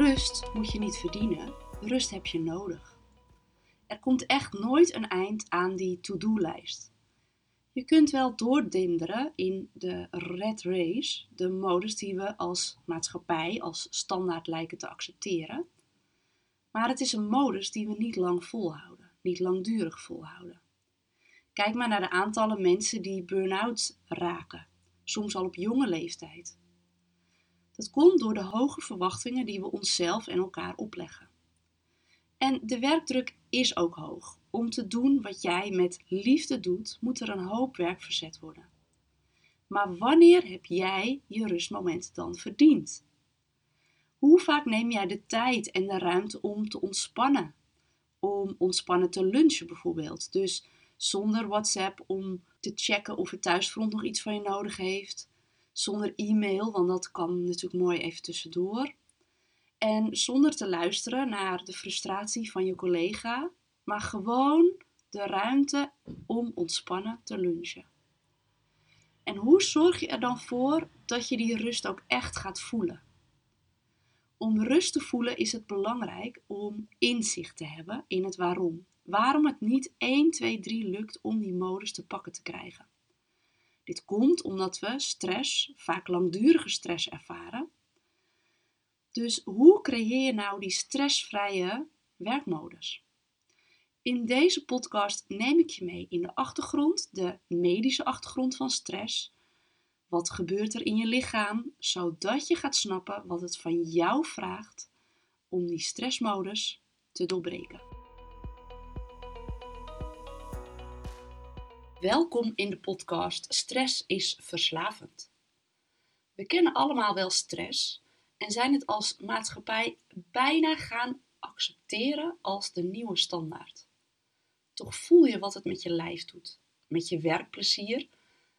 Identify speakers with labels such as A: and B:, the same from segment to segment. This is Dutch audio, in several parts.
A: Rust moet je niet verdienen, rust heb je nodig. Er komt echt nooit een eind aan die to-do-lijst. Je kunt wel doordinderen in de red race, de modus die we als maatschappij als standaard lijken te accepteren. Maar het is een modus die we niet lang volhouden, niet langdurig volhouden. Kijk maar naar de aantallen mensen die burn-out raken, soms al op jonge leeftijd. Dat komt door de hoge verwachtingen die we onszelf en elkaar opleggen. En de werkdruk is ook hoog. Om te doen wat jij met liefde doet, moet er een hoop werk verzet worden. Maar wanneer heb jij je rustmoment dan verdiend? Hoe vaak neem jij de tijd en de ruimte om te ontspannen? Om ontspannen te lunchen bijvoorbeeld. Dus zonder WhatsApp om te checken of het thuisfront nog iets van je nodig heeft. Zonder e-mail, want dat kan natuurlijk mooi even tussendoor. En zonder te luisteren naar de frustratie van je collega, maar gewoon de ruimte om ontspannen te lunchen. En hoe zorg je er dan voor dat je die rust ook echt gaat voelen? Om rust te voelen is het belangrijk om inzicht te hebben in het waarom. Waarom het niet 1, 2, 3 lukt om die modus te pakken te krijgen. Dit komt omdat we stress, vaak langdurige stress ervaren. Dus hoe creëer je nou die stressvrije werkmodus? In deze podcast neem ik je mee in de achtergrond, de medische achtergrond van stress. Wat gebeurt er in je lichaam, zodat je gaat snappen wat het van jou vraagt om die stressmodus te doorbreken. Welkom in de podcast Stress is verslavend. We kennen allemaal wel stress en zijn het als maatschappij bijna gaan accepteren als de nieuwe standaard. Toch voel je wat het met je lijf doet, met je werkplezier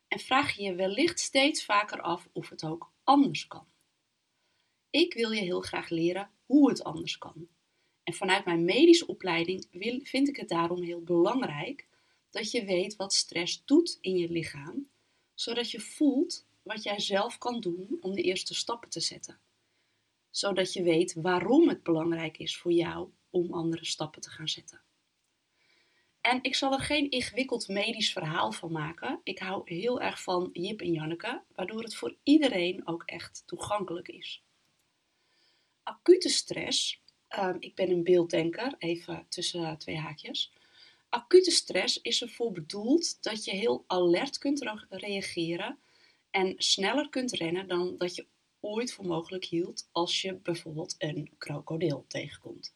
A: en vraag je je wellicht steeds vaker af of het ook anders kan. Ik wil je heel graag leren hoe het anders kan. En vanuit mijn medische opleiding vind ik het daarom heel belangrijk dat je weet wat stress doet in je lichaam, zodat je voelt wat jij zelf kan doen om de eerste stappen te zetten. Zodat je weet waarom het belangrijk is voor jou om andere stappen te gaan zetten. En ik zal er geen ingewikkeld medisch verhaal van maken. Ik hou heel erg van Jip en Janneke, waardoor het voor iedereen ook echt toegankelijk is. Acute stress, uh, ik ben een beelddenker, even tussen twee haakjes. Acute stress is ervoor bedoeld dat je heel alert kunt reageren en sneller kunt rennen dan dat je ooit voor mogelijk hield als je bijvoorbeeld een krokodil tegenkomt.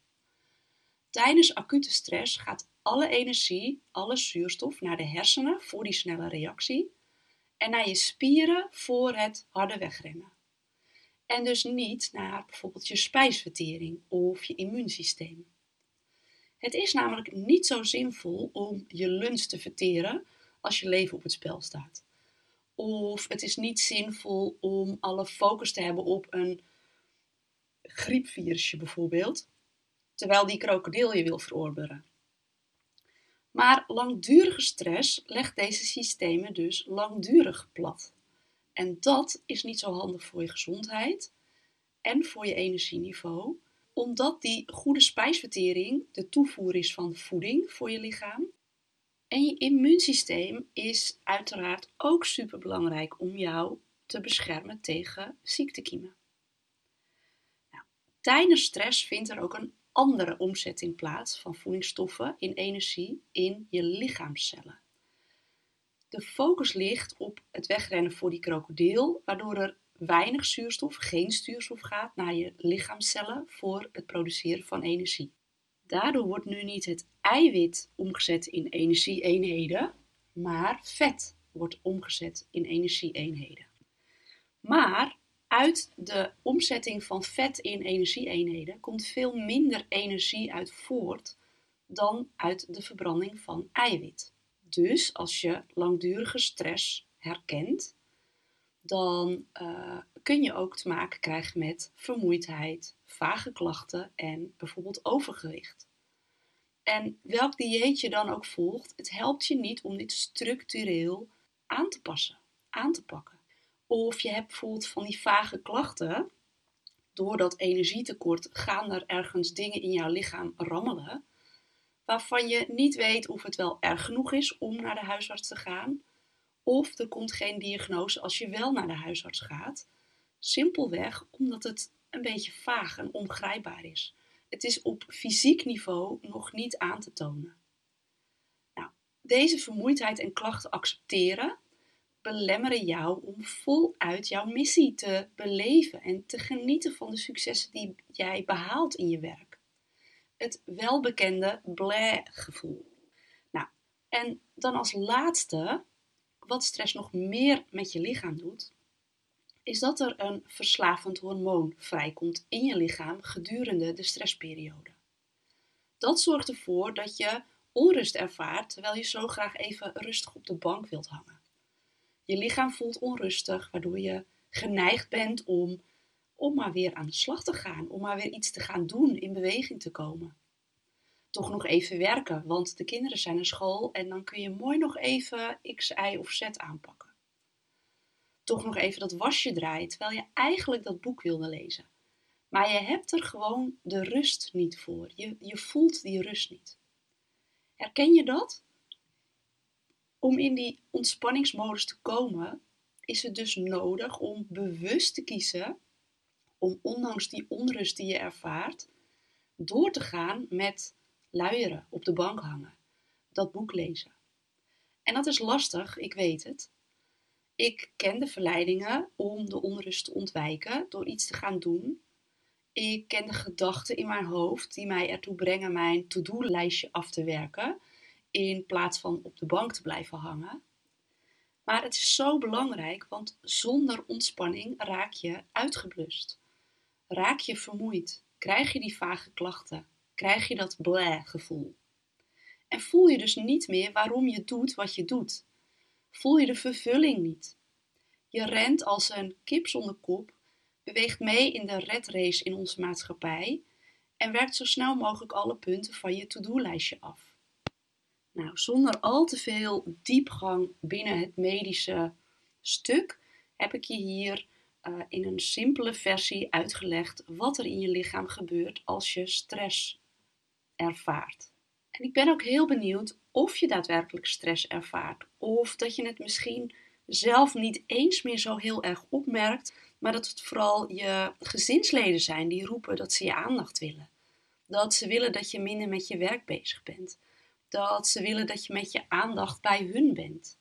A: Tijdens acute stress gaat alle energie, alle zuurstof naar de hersenen voor die snelle reactie en naar je spieren voor het harde wegrennen. En dus niet naar bijvoorbeeld je spijsvertering of je immuunsysteem. Het is namelijk niet zo zinvol om je lunch te verteren als je leven op het spel staat. Of het is niet zinvol om alle focus te hebben op een griepvirusje bijvoorbeeld, terwijl die krokodil je wil verorberen. Maar langdurige stress legt deze systemen dus langdurig plat. En dat is niet zo handig voor je gezondheid en voor je energieniveau omdat die goede spijsvertering de toevoer is van voeding voor je lichaam. En je immuunsysteem is uiteraard ook superbelangrijk om jou te beschermen tegen ziektekiemen. Nou, tijdens stress vindt er ook een andere omzetting plaats van voedingsstoffen in energie in je lichaamscellen. De focus ligt op het wegrennen voor die krokodil, waardoor er weinig zuurstof, geen zuurstof gaat naar je lichaamcellen voor het produceren van energie. Daardoor wordt nu niet het eiwit omgezet in energieeenheden, maar vet wordt omgezet in energieeenheden. Maar uit de omzetting van vet in energieeenheden komt veel minder energie uit voort dan uit de verbranding van eiwit. Dus als je langdurige stress herkent, dan uh, kun je ook te maken krijgen met vermoeidheid, vage klachten en bijvoorbeeld overgewicht. En welk dieet je dan ook volgt, het helpt je niet om dit structureel aan te passen, aan te pakken. Of je hebt bijvoorbeeld van die vage klachten, door dat energietekort gaan er ergens dingen in jouw lichaam rammelen, waarvan je niet weet of het wel erg genoeg is om naar de huisarts te gaan, of er komt geen diagnose als je wel naar de huisarts gaat. Simpelweg omdat het een beetje vaag en ongrijpbaar is. Het is op fysiek niveau nog niet aan te tonen. Nou, deze vermoeidheid en klachten accepteren belemmeren jou om voluit jouw missie te beleven en te genieten van de successen die jij behaalt in je werk. Het welbekende bleh-gevoel. Nou, en dan als laatste, wat stress nog meer met je lichaam doet, is dat er een verslavend hormoon vrijkomt in je lichaam gedurende de stressperiode. Dat zorgt ervoor dat je onrust ervaart terwijl je zo graag even rustig op de bank wilt hangen. Je lichaam voelt onrustig, waardoor je geneigd bent om, om maar weer aan de slag te gaan, om maar weer iets te gaan doen, in beweging te komen. Toch nog even werken, want de kinderen zijn naar school en dan kun je mooi nog even X, Y of Z aanpakken. Toch nog even dat wasje draaien, terwijl je eigenlijk dat boek wilde lezen. Maar je hebt er gewoon de rust niet voor. Je, je voelt die rust niet. Herken je dat? Om in die ontspanningsmodus te komen, is het dus nodig om bewust te kiezen om ondanks die onrust die je ervaart, door te gaan met luieren, op de bank hangen, dat boek lezen. En dat is lastig, ik weet het. Ik ken de verleidingen om de onrust te ontwijken door iets te gaan doen. Ik ken de gedachten in mijn hoofd die mij ertoe brengen mijn to-do-lijstje af te werken in plaats van op de bank te blijven hangen. Maar het is zo belangrijk, want zonder ontspanning raak je uitgeblust. Raak je vermoeid, krijg je die vage klachten, krijg je dat bleh gevoel. En voel je dus niet meer waarom je doet wat je doet. Voel je de vervulling niet. Je rent als een kip zonder kop, beweegt mee in de red race in onze maatschappij en werkt zo snel mogelijk alle punten van je to-do-lijstje af. Nou, zonder al te veel diepgang binnen het medische stuk heb ik je hier uh, in een simpele versie uitgelegd wat er in je lichaam gebeurt als je stress ervaart. En ik ben ook heel benieuwd of je daadwerkelijk stress ervaart, of dat je het misschien zelf niet eens meer zo heel erg opmerkt, maar dat het vooral je gezinsleden zijn die roepen dat ze je aandacht willen. Dat ze willen dat je minder met je werk bezig bent dat ze willen dat je met je aandacht bij hun bent.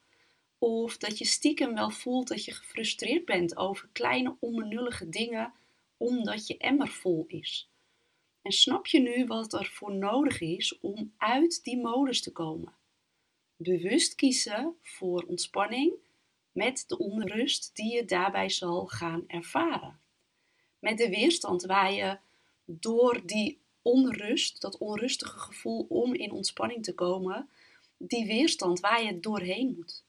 A: Of dat je stiekem wel voelt dat je gefrustreerd bent over kleine onbenullige dingen omdat je emmer vol is. En snap je nu wat er voor nodig is om uit die modus te komen? Bewust kiezen voor ontspanning met de onrust die je daarbij zal gaan ervaren. Met de weerstand waar je door die onrust, dat onrustige gevoel om in ontspanning te komen, die weerstand waar je doorheen moet.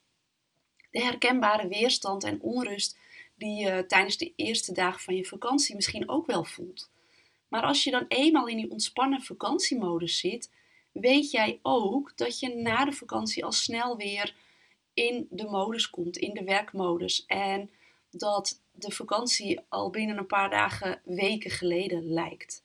A: De herkenbare weerstand en onrust die je tijdens de eerste dagen van je vakantie misschien ook wel voelt. Maar als je dan eenmaal in die ontspannen vakantiemodus zit, weet jij ook dat je na de vakantie al snel weer in de modus komt, in de werkmodus. En dat de vakantie al binnen een paar dagen, weken geleden lijkt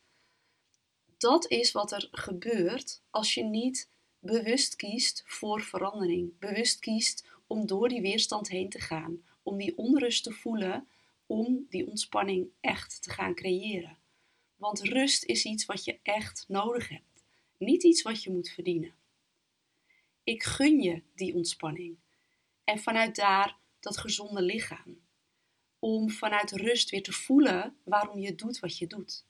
A: dat is wat er gebeurt als je niet bewust kiest voor verandering. Bewust kiest om door die weerstand heen te gaan. Om die onrust te voelen. Om die ontspanning echt te gaan creëren. Want rust is iets wat je echt nodig hebt. Niet iets wat je moet verdienen. Ik gun je die ontspanning. En vanuit daar dat gezonde lichaam. Om vanuit rust weer te voelen waarom je doet wat je doet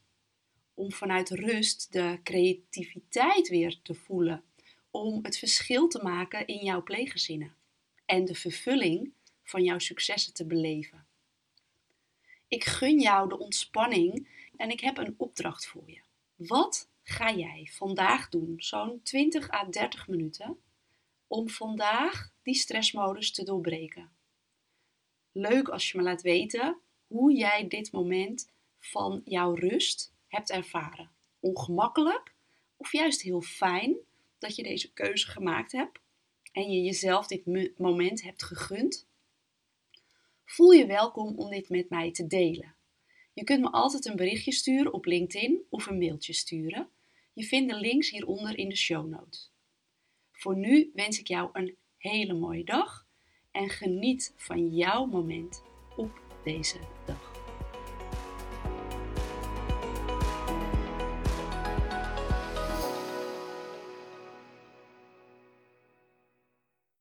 A: om vanuit rust de creativiteit weer te voelen. Om het verschil te maken in jouw pleeggezinnen. En de vervulling van jouw successen te beleven. Ik gun jou de ontspanning en ik heb een opdracht voor je. Wat ga jij vandaag doen, zo'n 20 à 30 minuten, om vandaag die stressmodus te doorbreken? Leuk als je me laat weten hoe jij dit moment van jouw rust hebt ervaren. Ongemakkelijk of juist heel fijn dat je deze keuze gemaakt hebt en je jezelf dit moment hebt gegund. Voel je welkom om dit met mij te delen. Je kunt me altijd een berichtje sturen op LinkedIn of een mailtje sturen. Je vindt de links hieronder in de show notes. Voor nu wens ik jou een hele mooie dag en geniet van jouw moment op deze dag.